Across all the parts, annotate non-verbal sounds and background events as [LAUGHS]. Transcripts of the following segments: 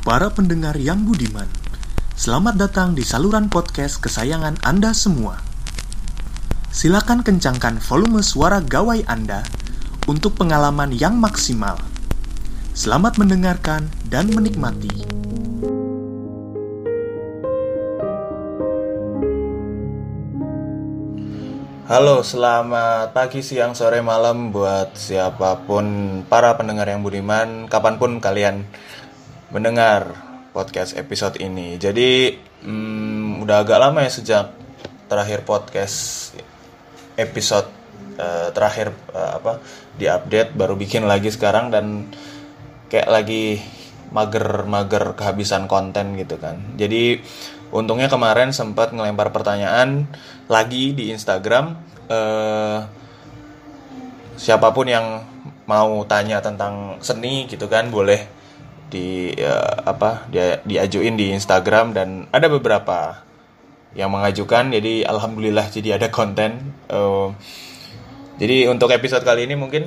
para pendengar yang budiman. Selamat datang di saluran podcast kesayangan Anda semua. Silakan kencangkan volume suara gawai Anda untuk pengalaman yang maksimal. Selamat mendengarkan dan menikmati. Halo, selamat pagi, siang, sore, malam buat siapa pun para pendengar yang budiman, kapan pun kalian mendengar podcast episode ini. Jadi, hmm, udah agak lama ya sejak terakhir podcast episode uh, terakhir uh, apa diupdate, baru bikin lagi sekarang dan kayak lagi mager-mager kehabisan konten gitu kan. Jadi untungnya kemarin sempat ngelempar pertanyaan lagi di Instagram eh, siapa pun yang mau tanya tentang seni gitu kan boleh di eh, apa dia diajuin di Instagram dan ada beberapa yang mengajukan jadi alhamdulillah jadi ada konten eh, jadi untuk episode kali ini mungkin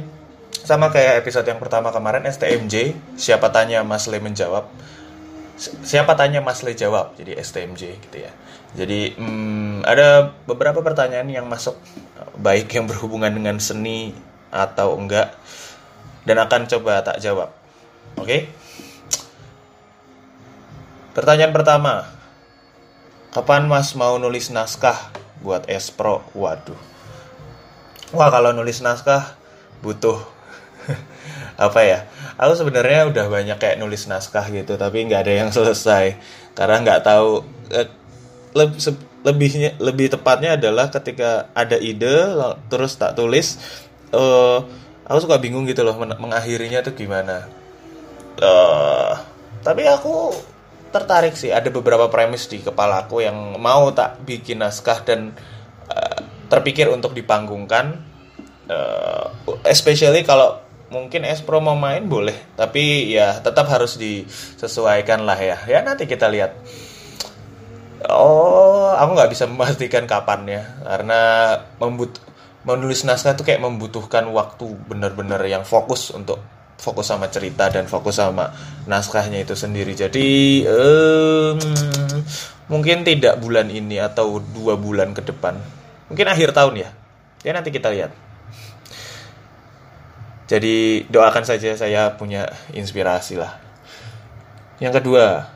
sama kayak episode yang pertama kemarin STMJ siapa tanya Mas Le menjawab siapa tanya Mas Le jawab jadi STMJ gitu ya jadi hmm, ada beberapa pertanyaan yang masuk baik yang berhubungan dengan seni atau enggak dan akan coba tak jawab. Oke? Okay? Pertanyaan pertama. Kapan Mas mau nulis naskah buat Espro? Waduh. Wah, kalau nulis naskah butuh [LAUGHS] apa ya? Aku sebenarnya udah banyak kayak nulis naskah gitu, tapi nggak ada yang [LAUGHS] selesai karena nggak tahu eh, lebihnya lebih tepatnya adalah ketika ada ide terus tak tulis uh, aku suka bingung gitu loh mengakhirinya tuh gimana uh, tapi aku tertarik sih. Ada beberapa premis di kepala aku yang mau tak bikin naskah dan uh, terpikir untuk dipanggungkan. Uh, especially kalau mungkin Espro mau main boleh tapi ya tetap harus disesuaikan lah ya. Ya nanti kita lihat. Oh, aku nggak bisa memastikan kapan ya, karena membut menulis naskah itu kayak membutuhkan waktu benar-benar yang fokus untuk fokus sama cerita dan fokus sama naskahnya itu sendiri. Jadi um, mungkin tidak bulan ini atau dua bulan ke depan, mungkin akhir tahun ya. Ya nanti kita lihat. Jadi doakan saja saya punya inspirasi lah. Yang kedua,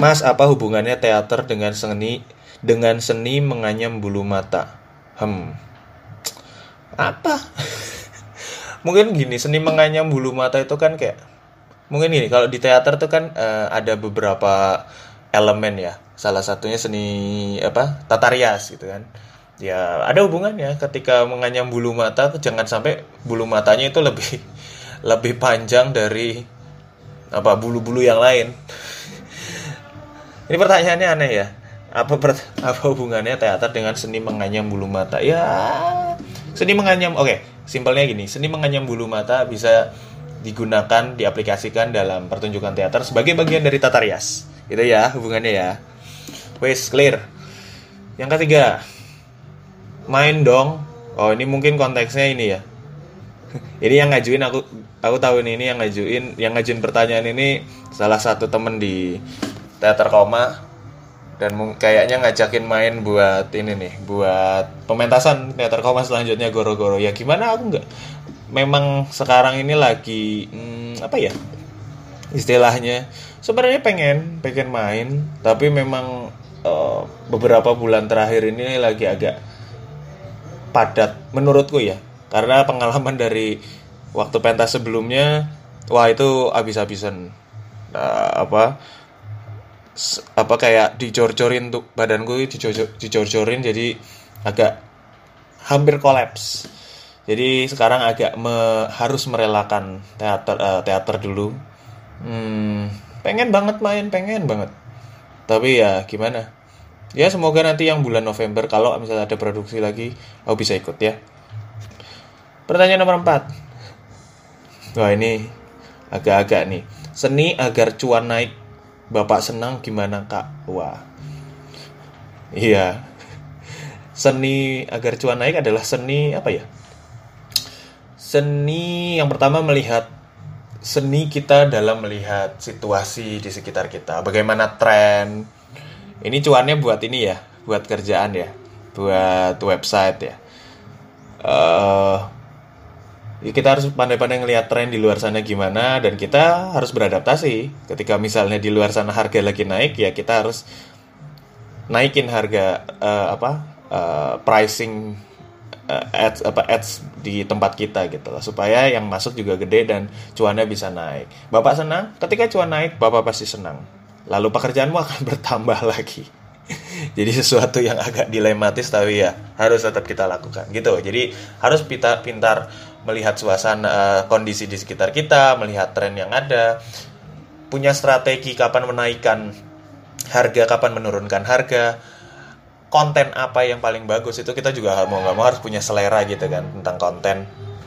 Mas, apa hubungannya teater dengan seni dengan seni menganyam bulu mata? Hmm. Apa? Mungkin gini, seni menganyam bulu mata itu kan kayak mungkin gini, kalau di teater itu kan uh, ada beberapa elemen ya. Salah satunya seni apa? Tata rias gitu kan. Ya, ada hubungannya ketika menganyam bulu mata jangan sampai bulu matanya itu lebih [LAUGHS] lebih panjang dari apa bulu-bulu yang lain. Ini pertanyaannya aneh ya. Apa [LAUGHS] apa hubungannya teater dengan seni menganyam bulu mata? Ya, seni menganyam. Oke, okay, simpelnya gini. Seni menganyam bulu mata bisa digunakan, diaplikasikan dalam pertunjukan teater sebagai bagian dari tata rias. Gitu ya hubungannya ya. Wes clear. Yang ketiga, main dong. Oh, ini mungkin konteksnya ini ya. [LAUGHS] ini yang ngajuin aku aku tahu ini, ini yang ngajuin yang ngajuin pertanyaan ini salah satu temen di teater koma dan kayaknya ngajakin main buat ini nih buat pementasan teater koma selanjutnya goro-goro. Ya gimana? Aku nggak memang sekarang ini lagi hmm, apa ya istilahnya sebenarnya pengen pengen main tapi memang uh, beberapa bulan terakhir ini lagi agak padat menurutku ya. Karena pengalaman dari waktu pentas sebelumnya wah itu habis-habisan. Uh, apa apa kayak dicor-corin tuh badanku dicor-corin jadi agak hampir kolaps. Jadi sekarang agak me, harus merelakan teater uh, teater dulu. Hmm, pengen banget main pengen banget. Tapi ya gimana? Ya semoga nanti yang bulan November kalau misalnya ada produksi lagi aku bisa ikut ya. Pertanyaan nomor 4 wah ini agak-agak nih. Seni agar cuan naik Bapak senang gimana kak? Wah. Iya. Seni agar cuan naik adalah seni apa ya? Seni yang pertama melihat seni kita dalam melihat situasi di sekitar kita bagaimana tren ini cuannya buat ini ya buat kerjaan ya buat website ya uh, kita harus pandai-pandai ngelihat tren di luar sana gimana dan kita harus beradaptasi ketika misalnya di luar sana harga lagi naik ya kita harus naikin harga uh, apa uh, pricing uh, ads apa ads di tempat kita gitu lah supaya yang masuk juga gede dan cuannya bisa naik. Bapak senang, ketika cuan naik Bapak pasti senang. Lalu pekerjaanmu akan [LAUGHS] bertambah lagi. Jadi sesuatu yang agak dilematis tapi ya harus tetap kita lakukan gitu. Jadi harus pintar pintar melihat suasana uh, kondisi di sekitar kita, melihat tren yang ada, punya strategi kapan menaikkan harga, kapan menurunkan harga, konten apa yang paling bagus itu kita juga mau nggak mau harus punya selera gitu kan tentang konten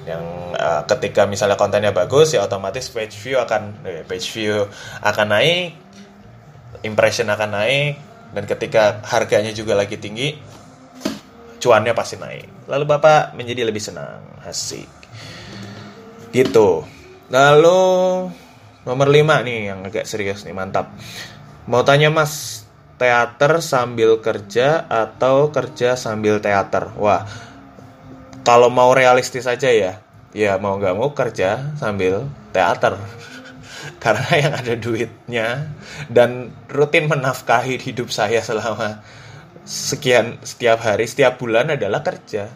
yang uh, ketika misalnya kontennya bagus ya otomatis page view akan eh, page view akan naik impression akan naik dan ketika harganya juga lagi tinggi cuannya pasti naik. Lalu bapak menjadi lebih senang. Asik. Gitu. Lalu nomor 5 nih yang agak serius nih mantap. Mau tanya mas teater sambil kerja atau kerja sambil teater. Wah, kalau mau realistis aja ya, ya mau nggak mau kerja sambil teater. [LAUGHS] Karena yang ada duitnya dan rutin menafkahi hidup saya selama sekian setiap hari, setiap bulan adalah kerja.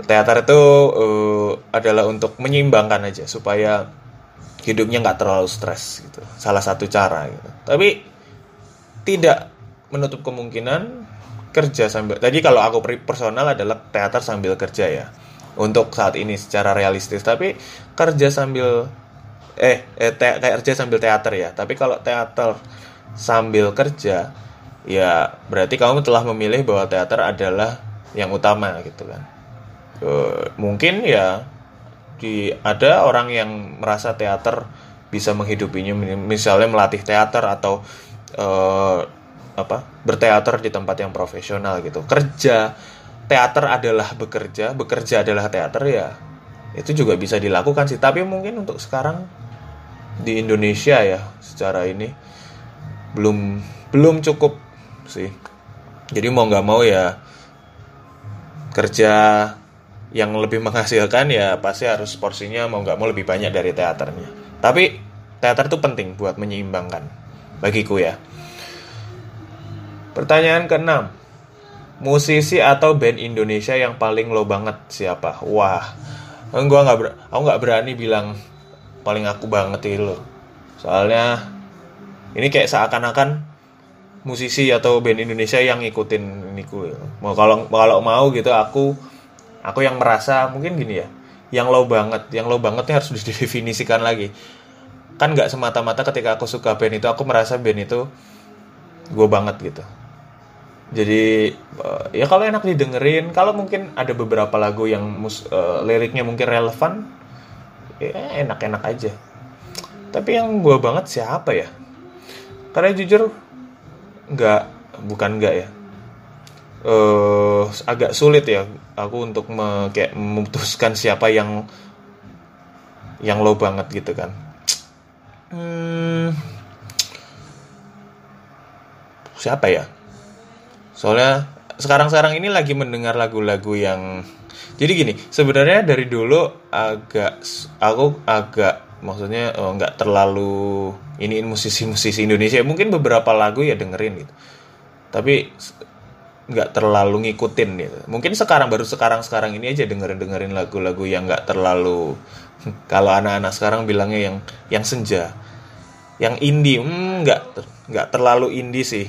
Teater itu uh, adalah untuk menyeimbangkan aja supaya hidupnya nggak terlalu stres gitu. Salah satu cara gitu. Tapi tidak menutup kemungkinan kerja sambil tadi kalau aku personal adalah teater sambil kerja ya untuk saat ini secara realistis tapi kerja sambil eh, eh te, kerja sambil teater ya tapi kalau teater sambil kerja ya berarti kamu telah memilih bahwa teater adalah yang utama gitu kan. Mungkin ya di ada orang yang merasa teater bisa menghidupinya misalnya melatih teater atau uh, apa berteater di tempat yang profesional gitu. Kerja teater adalah bekerja bekerja adalah teater ya itu juga bisa dilakukan sih. Tapi mungkin untuk sekarang di Indonesia ya secara ini belum belum cukup sih jadi mau nggak mau ya kerja yang lebih menghasilkan ya pasti harus porsinya mau nggak mau lebih banyak dari teaternya tapi teater itu penting buat menyeimbangkan bagiku ya. Pertanyaan keenam. Musisi atau band Indonesia yang paling lo banget siapa? Wah, gua nggak aku nggak berani bilang paling aku banget itu lo. Soalnya ini kayak seakan-akan musisi atau band Indonesia yang ngikutin ini gue. Mau kalau kalau mau gitu aku aku yang merasa mungkin gini ya. Yang lo banget, yang lo bangetnya harus [LAUGHS] didefinisikan lagi kan nggak semata-mata ketika aku suka band itu aku merasa band itu gue banget gitu jadi uh, ya kalau enak didengerin kalau mungkin ada beberapa lagu yang mus, uh, liriknya mungkin relevan ya enak-enak aja tapi yang gue banget siapa ya karena jujur nggak bukan nggak ya. Uh, agak sulit ya aku untuk me, kayak memutuskan siapa yang yang lo banget gitu kan. Hmm, siapa ya? Soalnya sekarang-sekarang ini lagi mendengar lagu-lagu yang jadi gini, sebenarnya dari dulu agak aku agak maksudnya oh, nggak terlalu ini musisi-musisi Indonesia. Mungkin beberapa lagu ya dengerin gitu. Tapi nggak terlalu ngikutin gitu. Mungkin sekarang baru sekarang sekarang ini aja dengerin dengerin lagu-lagu yang nggak terlalu kalau anak-anak sekarang bilangnya yang yang senja. Yang indie hmm, nggak nggak terlalu indie sih.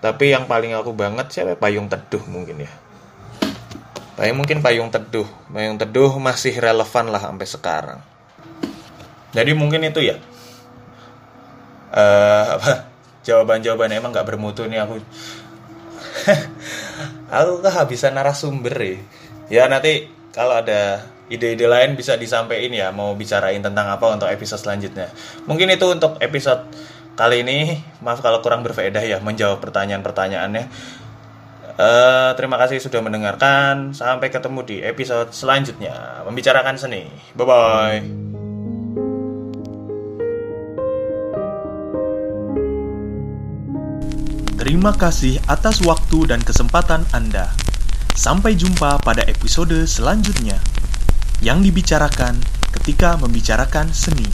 Tapi yang paling aku banget siapa? Payung teduh mungkin ya. Payung mungkin payung teduh. Payung teduh masih relevan lah sampai sekarang jadi mungkin itu ya uh, apa jawaban-jawaban emang nggak bermutu nih aku [LAUGHS] aku kehabisan narasumber ya ya nanti kalau ada ide-ide lain bisa disampaikan ya mau bicarain tentang apa untuk episode selanjutnya. Mungkin itu untuk episode kali ini. Maaf kalau kurang berfaedah ya menjawab pertanyaan-pertanyaannya. Uh, terima kasih sudah mendengarkan. Sampai ketemu di episode selanjutnya. Membicarakan seni. Bye bye. Terima kasih atas waktu dan kesempatan Anda. Sampai jumpa pada episode selanjutnya yang dibicarakan ketika membicarakan seni.